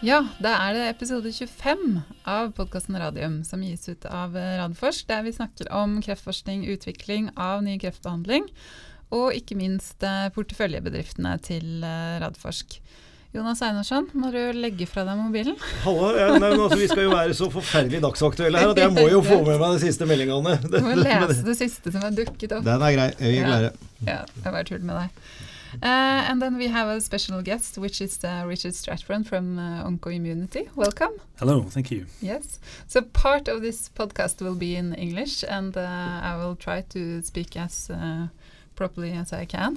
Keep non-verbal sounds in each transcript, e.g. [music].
Ja, da er det episode 25 av podkasten Radium, som gis ut av Radforsk, der vi snakker om kreftforskning, utvikling av ny kreftbehandling, og ikke minst eh, porteføljebedriftene til eh, Radforsk. Jonas Einarsson, må du legge fra deg mobilen? [laughs] Hallo, ja, nei, altså, Vi skal jo være så forferdelig dagsaktuelle her at jeg må jo få med meg de siste meldingene. Du må lese det siste som er dukket opp. Den er grei. Vi er Ja, Ja, jeg bare tuller med deg. Uh, and then we have a special guest, which is uh, Richard Stratford from uh, OncoImmunity. Welcome. Hello, thank you. Yes. So part of this podcast will be in English, and uh, I will try to speak as uh, properly as I can.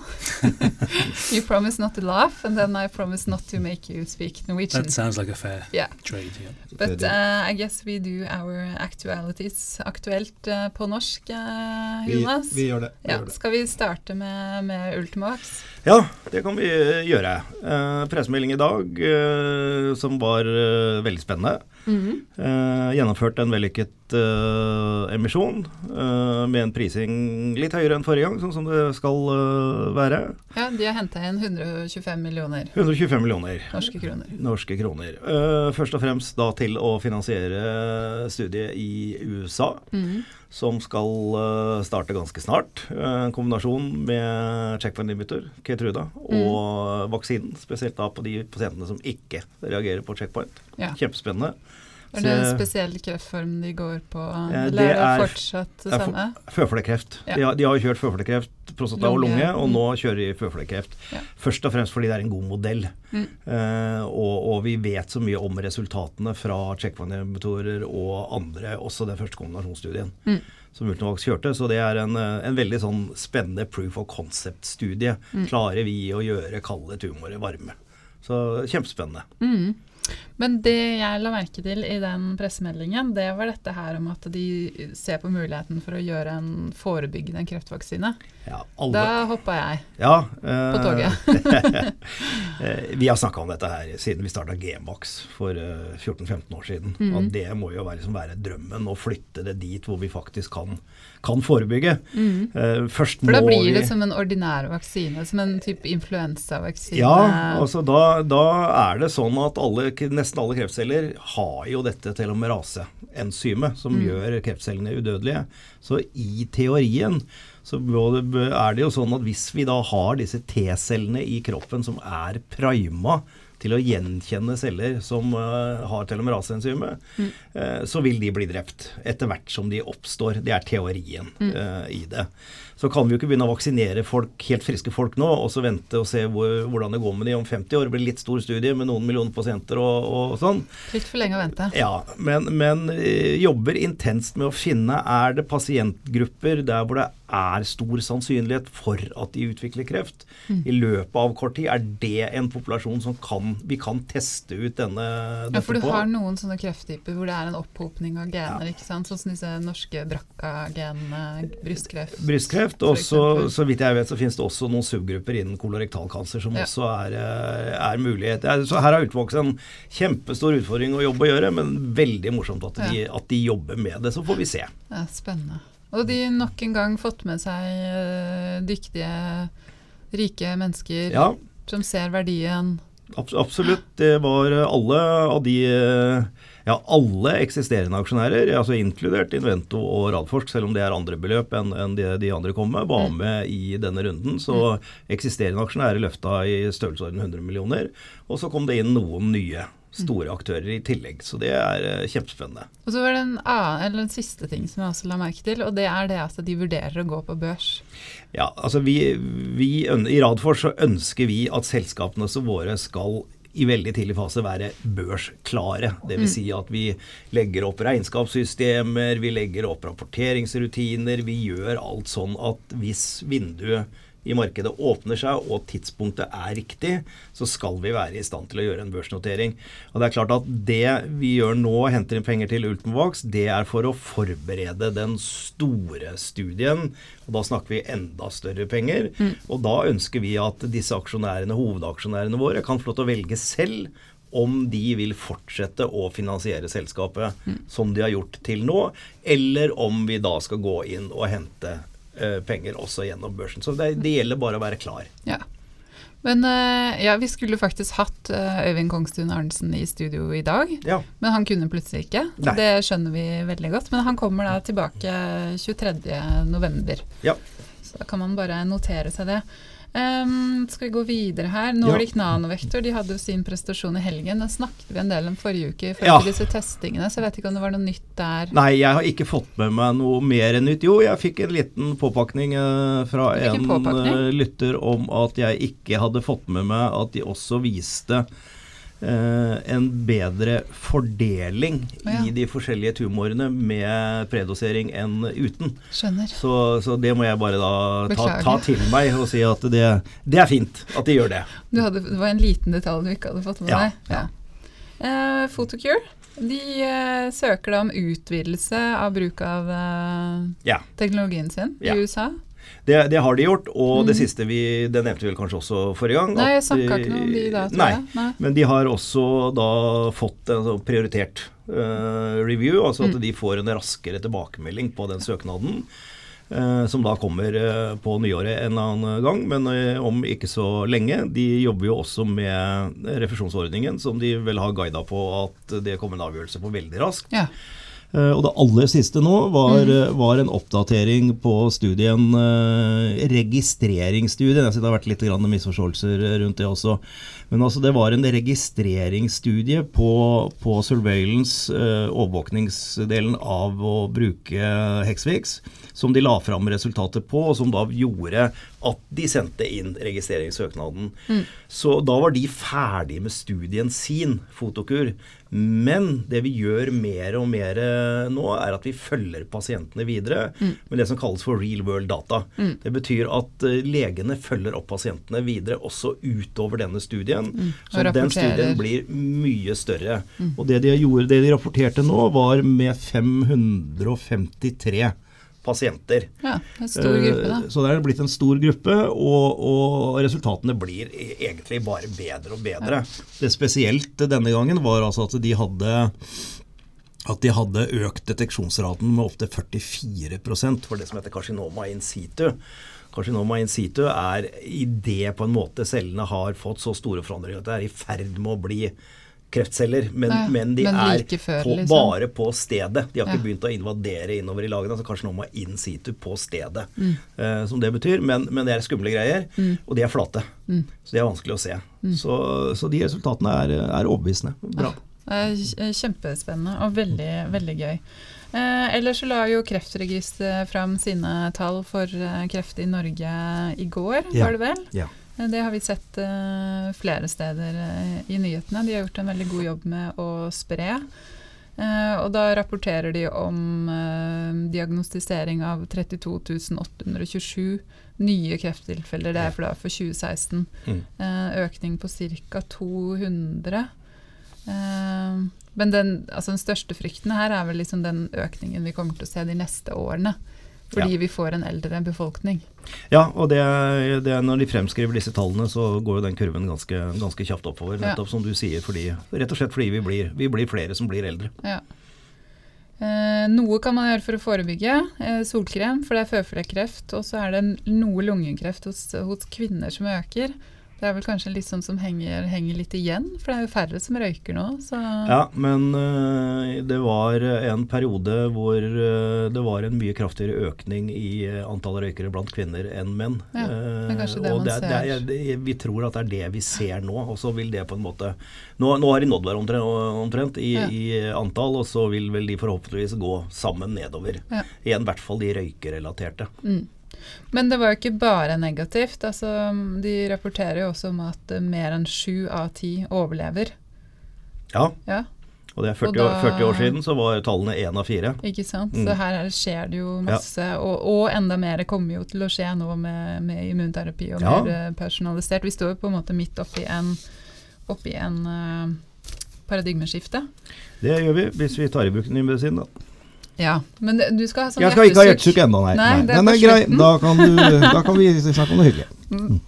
[laughs] you promise not to laugh, and then I promise not to make you speak Norwegian. That sounds like a fair yeah. trade. Yeah. But uh, I guess we do our actualities aktuelt uh, på norsk, uh, Jonas. Vi, vi, gjør det. Vi ja. gjør det. Skal vi starte med, med Ultimax? Ja, det kan vi gjøre. Uh, pressemelding i dag uh, som var uh, veldig spennende. Mm -hmm. gjennomført en vellykket emisjon med en prising litt høyere enn forrige gang, sånn som det skal være. Ja, De har henta inn 125 millioner. 125 millioner. Norske kroner. Norske kroner. først og fremst da til å finansiere studiet i USA. Mm -hmm som skal uh, starte ganske snart. En kombinasjon med checkpoint inhibitor, Keytruda, og mm. vaksinen. Spesielt da på de pasientene som ikke reagerer på checkpoint. Ja. Kjempespennende. Er det en spesiell kreftform de går på? Det er fortsatt det samme? Føflekkreft. Ja. De, har, de har kjørt føflekkreft, prostata og lunge, og nå mm. kjører de føflekkreft. Ja. Først og fremst fordi det er en god modell. Mm. Uh, og, og, vi vet så mye om resultatene fra checkpoint-inhibitorer og andre, også den første kombinasjonsstudien. Mm. Som Ultimovax kjørte, så det er en, en veldig sånn spennende proof of concept-studie. Mm. Klarer vi å gjøre kalde tumorer varme? Så kjempespennende. Mm. Men det jeg la merke til i den pressemeldingen, det var dette her om at de ser på muligheten for å gjøre en forebyggende kreftvaksine. Ja, da hoppa jeg ja, uh, på toget. Eh, [laughs] vi har snakka om dette her siden vi starta Gmax for uh, eh, 14-15 år siden. Mm. At det må jo være, liksom være, drømmen å flytte det dit hvor vi faktisk kan, kan forebygge. Mm. Uh, først for da blir det som en ordinær vaksine, som en type influensavaksine? Ja, altså da, da er det sånn at alle nesten alle kreftceller har jo dette telomerase-enzymet som mm. gjør kreftcellene udødelige. Så i teorien så er det jo sånn at hvis vi da har disse T-cellene i kroppen som er prima til å gjenkjenne celler som uh, har telomeraseenzymet, mm. uh, så vil de bli drept etter hvert som de oppstår. Det er teorien uh, i det. Så kan vi jo ikke begynne å vaksinere folk, helt friske folk nå og så vente og se hvor, hvordan det går med de om 50 år. Det blir litt stor studie med noen millioner pasienter og, og sånn. Litt for lenge å vente. Ja, men, men jobber intenst med å finne er det pasientgrupper der hvor det er stor sannsynlighet for at de utvikler kreft. Mm. I løpet av kort tid er det en populasjon som kan, vi kan teste ut denne på? Ja, for du på. har noen sånne krefttyper hvor det er en opphopning av gener, ja. ikke sant? sånn som disse norske brakka-genene, brystkreft. Brystkreft, og så vidt jeg vet så finnes det også noen subgrupper innen kolorektalkanser som ja. også er, eh, er mulighet. Så her har utvokst en kjempestor utfordring å jobbe og gjøre, men veldig morsomt at de, ja. at de jobber med det. Så får vi se. Ja, spennende. Og de nok en gang fått med seg uh, dyktige, rike mennesker ja. som ser verdien. Absolutt. Det var alle av de ja, alle eksisterende aksjonærer, altså inkludert Invento og Radforsk, selv om det er andre beløp enn, en de, de, andre kom med, var mm. med i denne runden. Så mm. eksisterende aksjonærer løfta i størrelsesorden 100 millioner. Og så kom det inn noen nye store aktører i tillegg. Så det er uh, kjempespennende. Og så var det en, annen, eller en siste ting som jeg også la merke til, og det er det at de vurderer å gå på børs. Ja, altså vi, vi I Radfors så ønsker vi at selskapene våre skal i veldig tidlig fase være børsklare. Dvs. Si at vi legger opp regnskapssystemer, vi legger opp rapporteringsrutiner. Vi gjør alt sånn at hvis vinduet i markedet åpner seg og tidspunktet er riktig, så skal vi være i stand til å gjøre en børsnotering. Og Det er klart at det vi gjør nå, henter inn penger til Ultimovax, det er for å forberede den store studien. Og Da snakker vi enda større penger. Mm. Og da ønsker vi at disse aksjonærene, hovedaksjonærene våre kan få lov til å velge selv om de vil fortsette å finansiere selskapet mm. som de har gjort til nå, eller om vi da skal gå inn og hente penger også gjennom børsen. Så det, det, gjelder bare å være klar. Ja. Men eh, ja, vi skulle faktisk hatt eh, Øyvind Kongstuen Arntzen i studio i dag. Ja. Men han kunne plutselig ikke. Nei. Det skjønner vi veldig godt. Men han kommer da tilbake 23.11. Ja. Så da kan man bare notere seg det. Ehm, skal vi gå videre her? Nordic Nanovektor de hadde jo sin prestasjon i helgen. Den snakket vi en del om forrige uke i forhold til disse testingene, så jeg vet ikke om det var noe nytt der. Nei, jeg har ikke fått med meg noe mer enn nytt. Jo, jeg fikk en liten påpakning uh, fra en en påpakning? eh, lytter om at jeg ikke hadde fått med meg at de også viste en bedre fordeling ja. i de forskjellige tumorene med predosering enn uten. Skjønner. Så, så det må jeg bare da ta, ta til meg og si at det, det er fint at de gjør det. Du hadde, det var en liten detalj du ikke hadde fått med Ja, deg. Ja. Uh, Photocure de uh, søker da om utvidelse av bruk av uh, Ja. teknologien sin Ja. i USA. Det, det har de gjort, og det Mm. siste vi Det nevnte vel kanskje også forrige gang. Nei, jeg snakka ikke noe om de da, tror Nei, jeg. Nei. Men de har også da fått sånn prioritert uh, review, altså at Mm. de får en raskere tilbakemelding på den søknaden. eh, som da kommer eh, på nyåret en eller annen gang, men om ikke så lenge. De jobber jo også med refusjonsordningen, som de vel har guida på at det kommer en avgjørelse på veldig raskt. Ja. Eh, Og det aller siste nå var, eh, var en oppdatering på studien, eh, registreringsstudien. Jeg synes det har vært litt misforståelser rundt det også. Men altså det var en registreringsstudie på, på surveillance, overvåkningsdelen av å bruke Hexvix, som de la fram resultatet på, og som da gjorde at de sendte inn registreringssøknaden. Så da var de ferdig med studien sin, Fotokur. Men det vi gjør mer og mer eh, nå, er at vi følger pasientene videre med det som kalles for real world data. Det betyr at eh, legene følger opp pasientene videre også utover denne studien. Mm. Så den studien blir mye større. Og det de, gjorde, det de rapporterte nå, var med 553 pasienter. ja, det en stor gruppe, da. Eh, Så det er blitt en stor gruppe, og, og resultatene blir e- egentlig bare bedre og bedre. Det spesielt denne gangen var altså at de hadde at de hadde økt deteksjonsraten med opptil 44% for det som heter karsinoma in situ. Karsinoma in situ er idet på en måte cellene har fått så store forandringer at det er i ferd med å bli kreftceller, men, Ja, men de men er før, på, liksom. bare på stedet. De har ikke Ja. begynt å invadere innover i lagene. altså må in situ på stedet, Mm. uh, som det betyr. Men, men det er skumle greier, og de er flate. Mm. Så de er vanskelig å se. Så, så de resultatene er, er overbevisende. Bra. Det er kjempespennende og veldig, veldig gøy. Eh, ellers så la jo Kreftregisteret fram sine tall for eh, kreft i Norge i går, Ja. var det vel? Ja. Eh, Det har vi sett uh, flere steder uh, i nyhetene. De har gjort en veldig god jobb med å spre. Uh, og da rapporterer de om diagnostisering av 32 827 nye krefttilfeller. Det er for, da, for 2016. Mm. Økning på ca. 200. Eh, men den, altså den største frykten her er vel liksom den økningen vi kommer til å se de neste årene. Fordi Ja. vi får en eldre befolkning. Ja, og det, det, når de fremskriver disse tallene, så går jo den kurven ganske, ganske kjapt oppover. Ja. Nettopp som du sier, fordi, rett og slett fordi vi blir, vi blir flere som blir eldre. Ja. Eh, noe kan man gjøre for å forebygge. Eh, solkrem, for det er føflekkreft. Og så er det noe lungekreft hos, hos kvinner som øker. Det er vel kanskje litt sånn som henger, henger litt igjen, for det er jo færre som røyker nå. Så Ja, men øh, det var en periode hvor øh, det var en mye kraftigere økning i øh, antall røykere blant kvinner enn menn. Ja, det er kanskje det og man det, ser. det er, vi tror at det er det vi ser nå, og så vil det på en måte Nå, nå har de nådd hverandre omtrent i, Ja. i antall, og så vil vel de forhåpentligvis gå sammen nedover. Ja. Igjen i hvert fall de røykerelaterte. Mm. Men det var jo ikke bare negativt. Altså, de rapporterer jo også om at mer enn sju av ti overlever. Ja, Ja, og det er 40, Og da- år, 40 år siden så var tallene én av fire. ikke sant? Mm. Så her er- skjer det jo masse. Og, og enda mer kommer jo til å skje nå med, med immunterapi og Ja. mer eh, personalisert. Vi står jo på en måte midt oppi en, oppi en uh, paradigmeskifte. Det gjør vi hvis vi tar i bruk ny medisin, da. Ja, men du skal ha sånn Jeg skal ikke ha hjertesukk ennå, nei. Nei, er Den på er grei. slutten. Da [laughs] da kan vi snakke om noe hyggelig.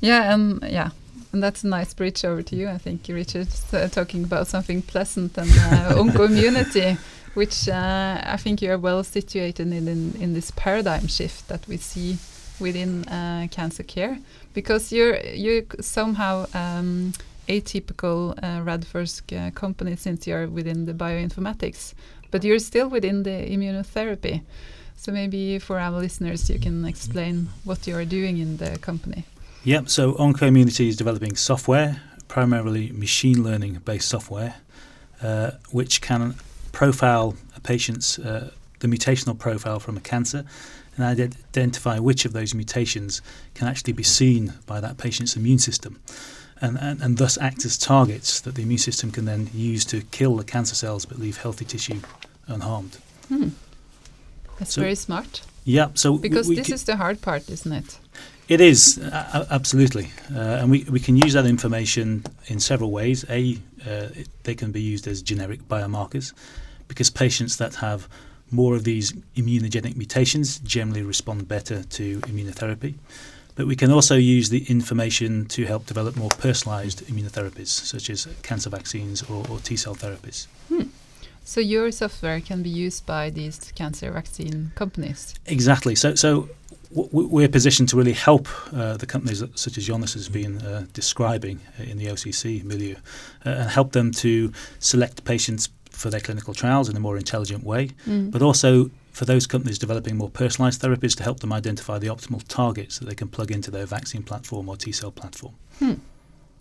Yeah, and yeah, and that's a nice bridge over to you, I think, Richard, uh, talking about something pleasant and uh, which uh, I think you are well situated in, in in this paradigm shift that we see within uh, cancer care because you're you're somehow um, atypical uh, Radforsk uh, company since you're within the bioinformatics, but you're still within the immunotherapy. So maybe for our listeners, you can explain what you are doing in the company. Yep. So OncoImmunity is developing software, primarily machine learning based software, uh, which can profile a patient's uh, the mutational profile from a cancer and identify which of those mutations can actually be seen by that patient's immune system. And, and, and thus act as targets that the immune system can then use to kill the cancer cells but leave healthy tissue unharmed. Hmm. That's So- very smart. Yeah, so Because this is the hard part, isn't it? It is absolutely, uh, and we we can use that information in several ways. A, uh, it, they can be used as generic biomarkers, because patients that have more of these immunogenic mutations generally respond better to immunotherapy. But we can also use the information to help develop more personalised immunotherapies, such as cancer vaccines or, or T cell therapies. So your software can be used by these cancer vaccine companies. Exactly. So, so we're positioned to really help uh, the companies that, such as Jonas has been uh, describing uh, in the OCC milieu, uh, and help them to select patients for their clinical trials in a more intelligent way, Mm. but also for those companies developing more personalised therapies to help them identify the optimal targets that they can plug into their vaccine platform or T cell platform.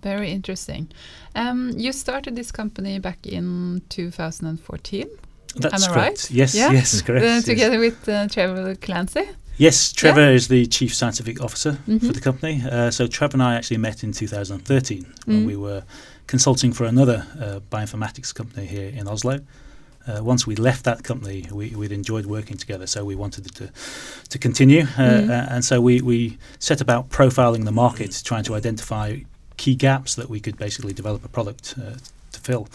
Very interesting. Um, you started this company back in 2014, That's Am I correct. right? Yes, Yeah? yes, correct. uh, yes. together with uh, Trevor Clancy. Yes, Trevor is the chief scientific officer for Mhm. the company. Uh, so Trevor and I actually met in 2013 when Mm. we were consulting for another uh, bioinformatics company here in Oslo. Uh, once we left that company, we, we'd enjoyed working together, so we wanted to to continue. Uh, Mm. uh, and so we, we set about profiling the market, trying to identify key gaps that we could basically develop a product uh, to fill.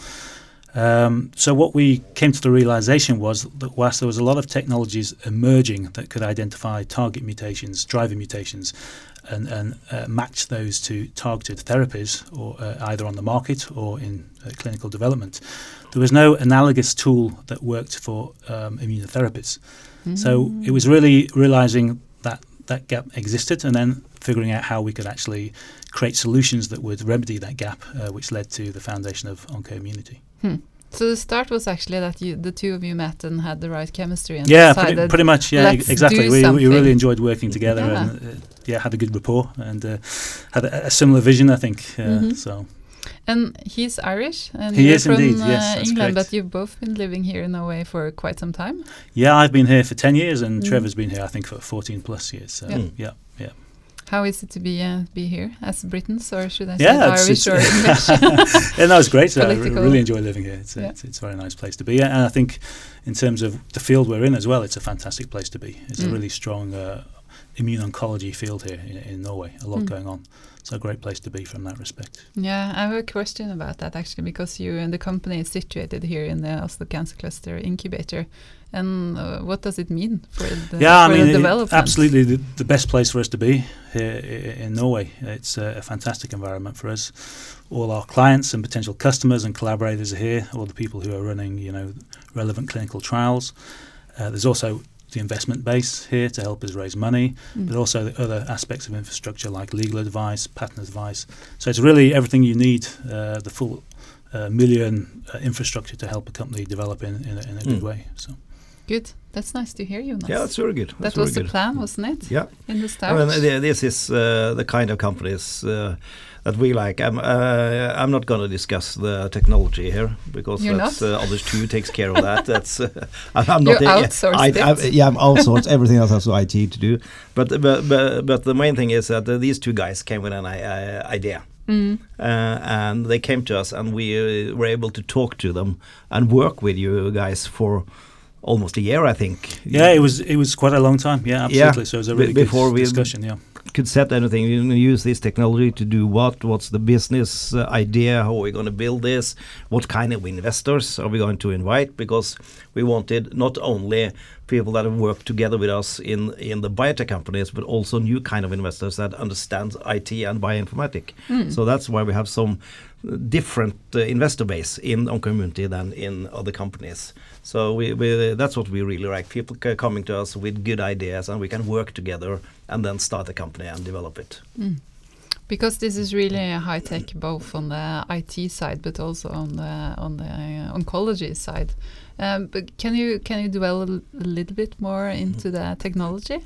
Um, so what we came to the realization was that whilst there was a lot of technologies emerging that could identify target mutations, driver mutations, and, and uh, match those to targeted therapies, or uh, either on the market or in uh, clinical development, there was no analogous tool that worked for um, immunotherapies. So it was really realizing that that gap existed, and then figuring out how we could actually create solutions that would remedy that gap, uh, which led to the foundation of OncoImmunity. So the start was actually that you, the two of you met and had the right chemistry and yeah, decided. pretty, pretty much. Yeah, exactly. We, we really enjoyed working together Yeah. and uh, yeah, had a good rapport and uh, had a, a similar vision, I think. Uh, Mhm. So And he's Irish, and He you're is from indeed, uh, yes, England, correct. but you've both been living here in Norway for quite some time. yeah, I've been here for ten years, and Mm. Trevor's been here, I think, for fourteen plus years. So yeah. yeah. How is it to be uh, be here as Britons, or should I say Yeah, Irish or [laughs] English? [laughs] yeah, no, it's great. I really enjoy living here. It's, a, Yeah. it's, it's a very nice place to be. And I think, in terms of the field we're in as well, it's a fantastic place to be. It's Mm. a really strong uh, immune oncology field here in, in Norway. A lot Mm. going on. It's a great place to be from that respect. Yeah, I have a question about that actually, because you and the company is situated here in the Oslo Cancer Cluster Incubator. And uh, what does it mean for the, yeah, for I mean, the development? absolutely the, the best place for us to be here in Norway. It's a, a fantastic environment for us. All our clients and potential customers and collaborators are here. All the people who are running, you know, relevant clinical trials. Uh, there's also the investment base here to help us raise money, Mm. but also the other aspects of infrastructure like legal advice, patent advice. So it's really everything you need, uh, the full uh, million uh, infrastructure to help a company develop in, in, a, in a good Mm. way. So. Good. That's nice to hear, Jonas. Yeah, that's very good. that was the good. plan, wasn't it? Yeah. In the start. I mean, this is uh, the kind of companies uh, that we like. I'm, uh, I'm not going to discuss the technology here because You're that's not? uh, others two takes care of that. That's uh, [laughs] I'm You not. yeah, outsourced I, I, it. yeah, I'm outsourced. [laughs] Everything else has to IT to do. But but but, but the main thing is that these two guys came with an uh, idea. Mm. Uh, and they came to us, and we uh, were able to talk to them and work with you guys for almost a year, I think. Yeah, it was it was quite a long time. Yeah, Yeah, absolutely. So it was a really before good we- discussion. Yeah, could set anything. You know, use this technology to do what? What's the business uh, idea? How are we going to build this? What kind of investors are we going to invite? Because we wanted not only people that have worked together with us in in the biotech companies, but also new kind of investors that understand IT and bioinformatics. So that's why we have some different uh, investor base in Oncommunity than in other companies. So we, we that's what we really like. People coming to us with good ideas, and we can work together and then start a company and develop it. Because this is really a high tech, both on the IT side, but also on the on the oncology side. Um, but can you can you dwell a little bit more into the technology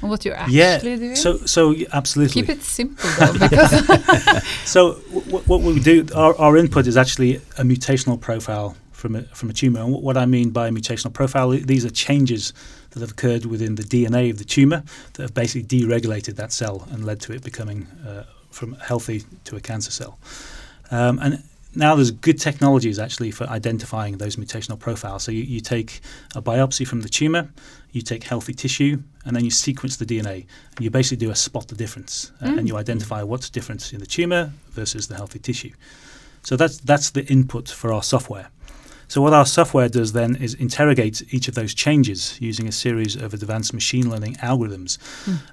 and what you're actually yeah. doing? So so absolutely. Keep it simple though, because [laughs] So what we do, our, our input is actually a mutational profile from a, from a tumor. And what I mean by a mutational profile, these are changes that have occurred within the DNA of the tumor that have basically deregulated that cell and led to it becoming uh, from healthy to a cancer cell. Um, and now there's good technologies actually for identifying those mutational profiles. So you, you take a biopsy from the tumor, you take healthy tissue, and then you sequence the DNA. And you basically do a spot the difference, uh, and you identify what's different in the tumor versus the healthy tissue. So that's that's the input for our software. So what our software does then is interrogate each of those changes using a series of advanced machine learning algorithms.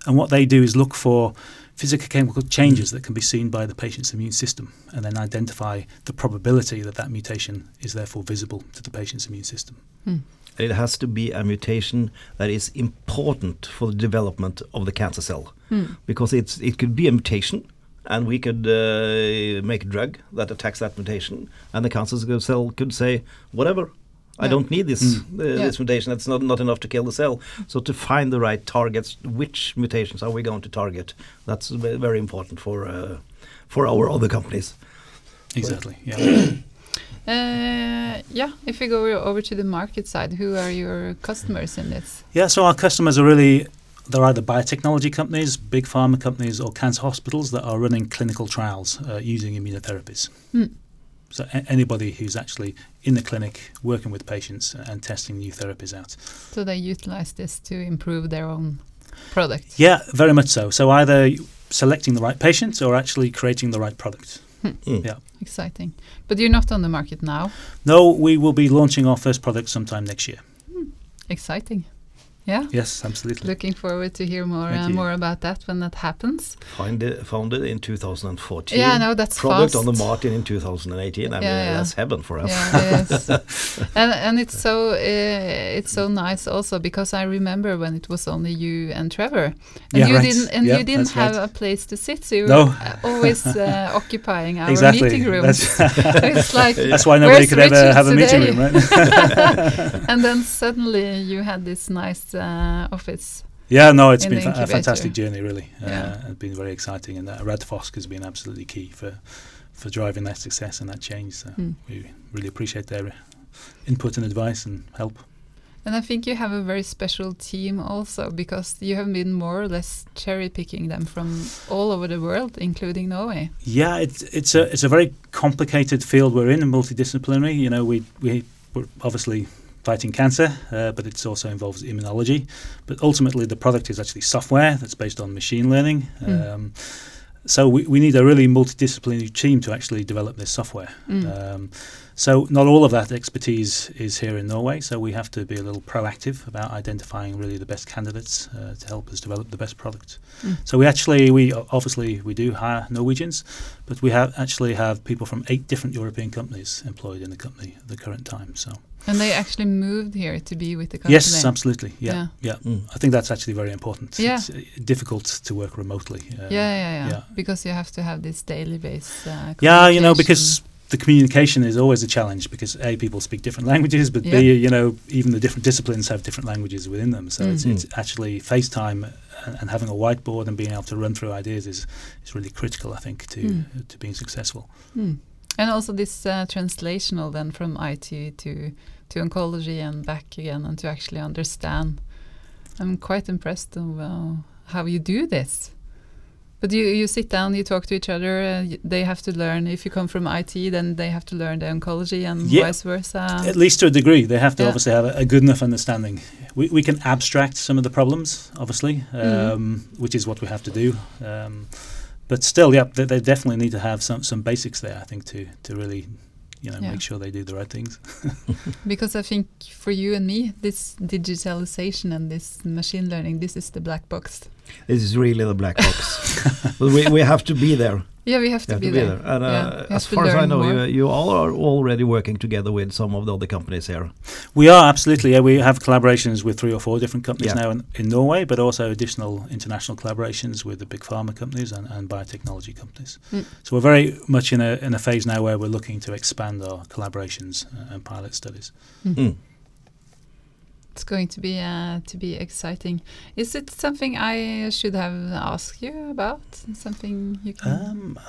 And what they do is look for physicochemical changes mm. that can be seen by the patient's immune system and then identify the probability that that mutation is therefore visible to the patient's immune system. Hmm. It has to be a mutation that is important for the development of the cancer cell, hmm. because it's it could be a mutation, and we could uh, make a drug that attacks that mutation, and the cancer cell could say, whatever. I don't need this uh, Yeah. this mutation. It's not not enough to kill the cell. So to find the right targets, which mutations are we going to target? That's very important for uh, for our other companies. Exactly. Yeah. [coughs] uh, yeah, if we go over to the market side, who are your customers in this? Yeah, so our customers are really they're either biotechnology companies, big pharma companies, or cancer hospitals that are running clinical trials uh, using immunotherapies. Hmm. So a- anybody who's actually in the clinic working with patients and testing new therapies out. So they utilize this to improve their own product. Yeah, very much so. So either selecting the right patient or actually creating the right product. Mm. Yeah. Exciting. But you're not on the market now. No, we will be launching our first product sometime next year. Exciting. Yeah. Yes, absolutely. Looking forward to hear more uh, more about that when that happens. Founded, founded in 2014. Yeah, no, that's Product fast. on the market in 2018. I mean, Yeah, yeah. that's heaven for us. Yeah, [laughs] it is. and and it's so uh, it's so nice also because I remember when it was only you and Trevor, and Yeah, you right. didn't and Yeah, you didn't have right. a place to sit, so you No. were uh, always uh, [laughs] occupying our exactly. meeting rooms. That's, [laughs] it's like that's why nobody Where's could ever Richard have a meeting room, right? and then suddenly you had this nice uh, office. Yeah, no, it's been fa- a fantastic journey, really. Yeah. Uh, it's been very exciting, and uh, Radfosk has been absolutely key for for driving that success and that change. So Mm. we really appreciate their uh, input and advice and help. And I think you have a very special team also because you have been more or less cherry picking them from all over the world, including Norway. Yeah, it's it's a it's a very complicated field we're in, and multidisciplinary. You know, we we we're obviously fighting cancer, uh, but it also involves immunology. But ultimately, the product is actually software that's based on machine learning. Mm. Um, so we, we need a really multidisciplinary team to actually develop this software. Mm. Um, so not all of that expertise is here in Norway. So we have to be a little proactive about identifying really the best candidates uh, to help us develop the best product. Mm. So we actually we obviously we do hire Norwegians, but we have actually have people from eight different European companies employed in the company at the current time. So And they actually moved here to be with the company. yes, absolutely, yeah, Yeah. yeah. Mm. I think that's actually very important. Yeah. It's uh, difficult to work remotely. Uh, yeah, yeah, yeah, yeah. Because you have to have this daily base. Uh, Yeah, you know, because the communication is always a challenge because a people speak different languages, but Yeah. b you know even the different disciplines have different languages within them. So it's, Mm. it's actually FaceTime and, and having a whiteboard and being able to run through ideas is is really critical, I think, to Mm. to being successful. And also this uh, translational then from IT to to oncology and back again, and to actually understand. I'm quite impressed of uh, how you do this. But you you sit down, you talk to each other. Uh, they have to learn. If you come from IT, then they have to learn the oncology, and Yeah. vice versa. At least to a degree, they have to Yeah. obviously have a, a good enough understanding. We, we can abstract some of the problems, obviously, um, Mhm. which is what we have to do. Um, but still, yeah, they, they definitely need to have some, some basics there, I think, to, to really you know Yeah. make sure they do the right things. [laughs] Because I think for you and me, this digitalization and this machine learning, this is the black box. This is really the black [laughs] box. but we, we have to be there. Yeah, we have to, have be, to be there. there. And uh, Yeah, we as far as I know, you, more. you all are already working together with some of the other companies here. We are absolutely. Yeah, we have collaborations with three or four different companies Yeah. now in, in Norway, but also additional international collaborations with the big pharma companies and, and biotechnology companies. Mm. So we're very much in a in a phase now where we're looking to expand our collaborations uh, and pilot studies. Mm. It's going to be uh, to be exciting. Is it something I should have asked you about? Something you can? Um,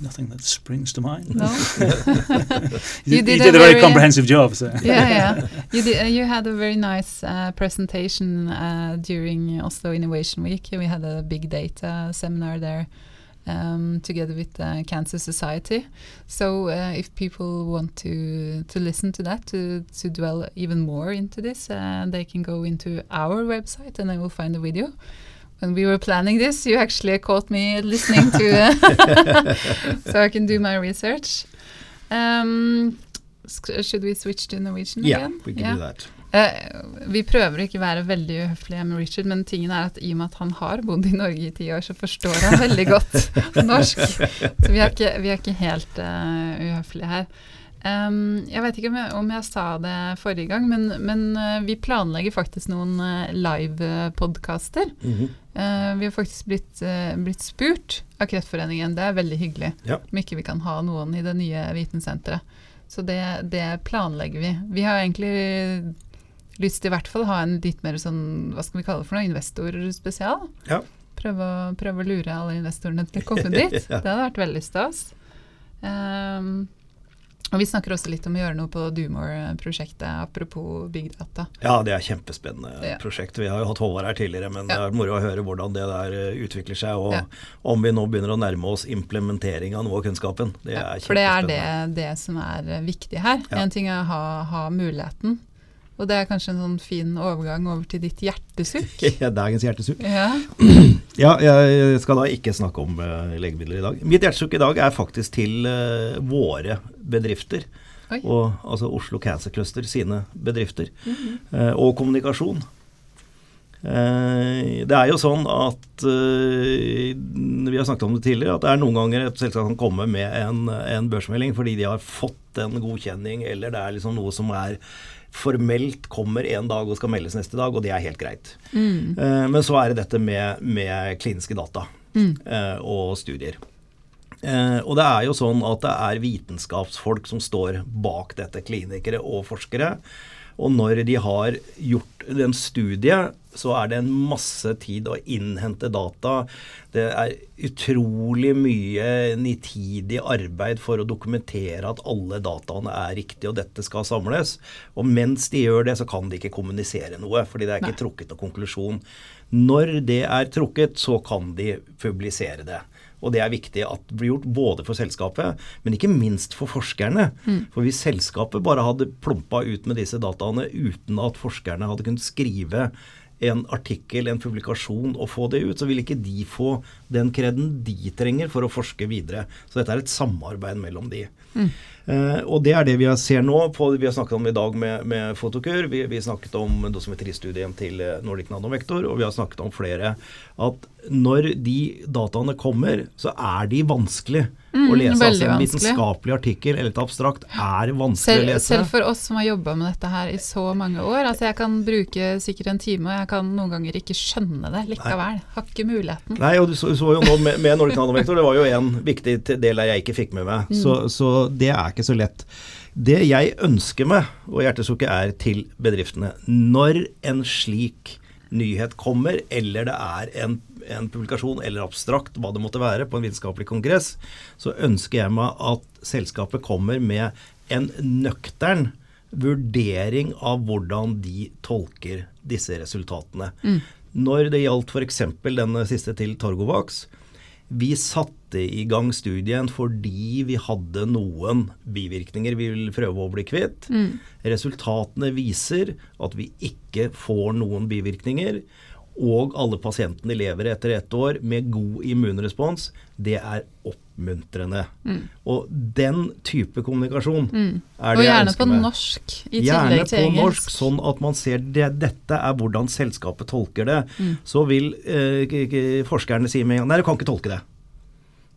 nothing that springs to mind. No. [laughs] [laughs] you, You did did, a a very very- comprehensive job. So. [laughs] yeah, yeah. You did, uh, you had a very nice uh, presentation uh, during Oslo Innovation Week. We had a big data seminar there um, together with the Cancer Society. So uh, if people want to to listen to that, to to dwell even more into this, uh, they can go into our website and they will find the video. When we were planning this, you actually caught me listening to, [laughs] so I can do my research. Um, should we switch to Norwegian Yeah, again? we can Yeah. do that. Eh, vi prøver ikke å være veldig uhøflige med Richard, men tingen er at i og med at han har bodd i Norge i ti år, så forstår han veldig godt [laughs] norsk. Så vi er ikke, vi er ikke helt uh, uhøflige her. Um, jeg vet ikke om jeg, om jeg sa det forrige gang, men, men uh, vi planlegger faktisk noen uh, live-podkaster. Mm -hmm. uh, vi har faktisk blitt, blitt spurt av Kreftforeningen, det er veldig hyggelig, Ja. om ikke vi kan ha noen i det nye vitensenteret. Så det, det planlegger vi. Vi har egentlig lyst til i hvert fall ha en litt mer sånn, hva skal vi kalle det for noe, investorspesial. Ja. Prøve, å- prøve å lure alle investorene til å komme [laughs] dit. Ja. Det hadde vært veldig stas. Um, og vi snakker også litt om å gjøre noe på Dumore-prosjektet, apropos big data. Ja, det er kjempespennende Ja. prosjekt. Vi har jo hatt Håvard her tidligere, men Ja. det er moro å høre hvordan det der eh, utvikler seg, og Ja. om vi nå begynner å nærme oss implementering av noe av kunnskapen. Det er for det er det, det som er viktig her. En ting er å ha, ha muligheten, og det er kanskje en sånn fin overgang over til ditt hjertesukk. [laughs] Dagens hjertesukk. Ja. [clears throat] Ja, jeg skal da ikke snakke om eh, legemidler i dag. Mitt hjertesukk i dag er faktisk til uh, våre bedrifter. Oi. Og, altså Oslo Cancer Cluster sine bedrifter. Mm -hmm. uh, og kommunikasjon. Det er jo sånn at Vi har snakket om det tidligere, at det er noen ganger et selskap kan komme med en, en børsmelding fordi de har fått en godkjenning, eller det er liksom noe som er formelt kommer en dag og skal meldes neste dag, og det er helt greit. Mm. Eh, men så er det dette med, med kliniske data Mm. eh, og studier. Eh, og det er jo sånn at det er vitenskapsfolk som står bak dette, klinikere og forskere. Og når de har gjort en studie, så er det en masse tid å innhente data. Det er utrolig mye nitidig arbeid for å dokumentere at alle dataene er riktige, og dette skal samles. Og mens de gjør det, så kan de ikke kommunisere noe, fordi det er ikke Nei. trukket noen konklusjon. Når det er trukket, så kan de publisere det. Og det er viktig at det blir gjort både for selskapet, men ikke minst for forskerne. For hvis selskapet bare hadde plumpa ut med disse dataene uten at forskerne hadde kunnet skrive en artikkel, en publikasjon og få det ut, så ville ikke de få den kreden de trenger for å forske videre. Så dette er et samarbeid mellom de. Eh, og det er det vi ser nå. På, vi har snakket om i dag med, med Fotokur. Vi, vi snakket om dosimetristudien til eh, Nordic Nanovektor, og vi har snakket om flere. At når de dataene kommer, så er de vanskelig Mm, å lese. Altså en vitenskapelig artikkel eller et abstrakt er vanskelig Selv, å lese. selv for oss som har jobba med dette her i så mange år. Altså jeg kan bruke sikkert en time, og jeg kan noen ganger ikke skjønne det likevel. Har ikke muligheten. Nei, og du så, så jo nå med, med Nordic Nanovektor, det var jo en viktig del der jeg ikke fikk med meg. Så, så det er ikke så lett. Det jeg ønsker meg, og hjertesukket er til bedriftene, når en slik nyhet kommer, eller det er en, en publikasjon eller abstrakt, hva det måtte være, på en vitenskapelig kongress, så ønsker jeg meg at selskapet kommer med en nøktern vurdering av hvordan de tolker disse resultatene. Når det gjaldt f.eks. den siste til Torgovax, vi satte i gang studien fordi vi hadde noen bivirkninger vi vil prøve å bli kvitt. Resultatene viser at vi ikke får noen bivirkninger. Og alle pasientene lever etter ett år med god immunrespons, det er oppmuntrende. Mm. Og den type kommunikasjon Mm. er det jeg ønsker meg. Og gjerne på norsk i Gjerne tillegg til på norsk, sånn at man ser det, dette er hvordan selskapet tolker det. Mm. Så vil eh, forskerne si med en gang Nei, du kan ikke tolke det.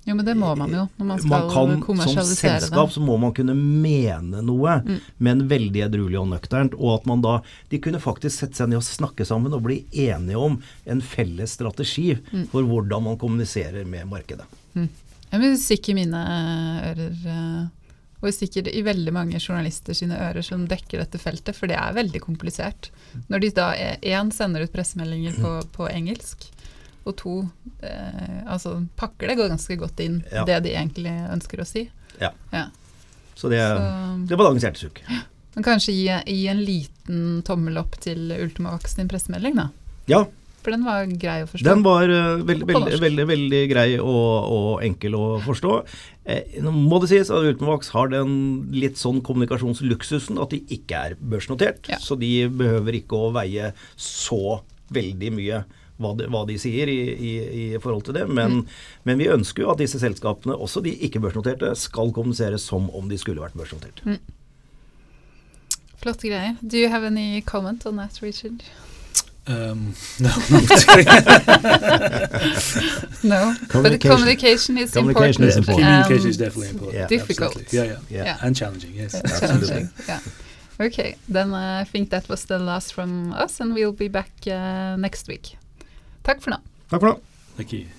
Jo, men det må man jo når man skal Man kan, som selskap det. så må man kunne mene noe, Mm. men veldig edruelig og nøkternt. Og at man da De kunne faktisk sette seg ned og snakke sammen og bli enige om en felles strategi Mm. for hvordan man kommuniserer med markedet. Jeg vil stikke mine ører, eh, og sikkert i veldig mange journalister sine ører som dekker dette feltet, for det er veldig komplisert. Når de da én sender ut pressemeldinger på, på engelsk, og to eh, altså pakker det ganske godt inn Ja. det de egentlig ønsker å si. Ja. Ja. Så det, Så, det var dagens sukk. men kanskje gi, gi en liten tommel opp til Ultimavax sin pressemelding, da. Ja, For den var grei å forstå. Den var uh, veldig, På veldig, veldig, veldig grei og, og enkel å forstå. Eh, nå må det sies at Ultimavaks har den litt sånn kommunikasjonsluksusen at de ikke er børsnotert. Ja. Så de behøver ikke å veie så veldig mye hva de, hva de sier i, i, i forhold til det. Men, Mm. men vi ønsker jo at disse selskapene, også de ikke-børsnoterte, skal kommunisere som om de skulle vært børsnotert. Flotte greier. Do you have any comment on that, Richard? Um, no. [laughs] [laughs] No, but Communication. is Communication important. is important. Communication and is definitely important. Yeah. Difficult. Absolutely. Yeah, yeah, Yeah. Yeah. and challenging. Yes. Absolutely. challenging. Yeah. Okay, then uh, I think that was the last from us, and we'll be back uh, next week. Takk for nå. Takk for nå. Takk.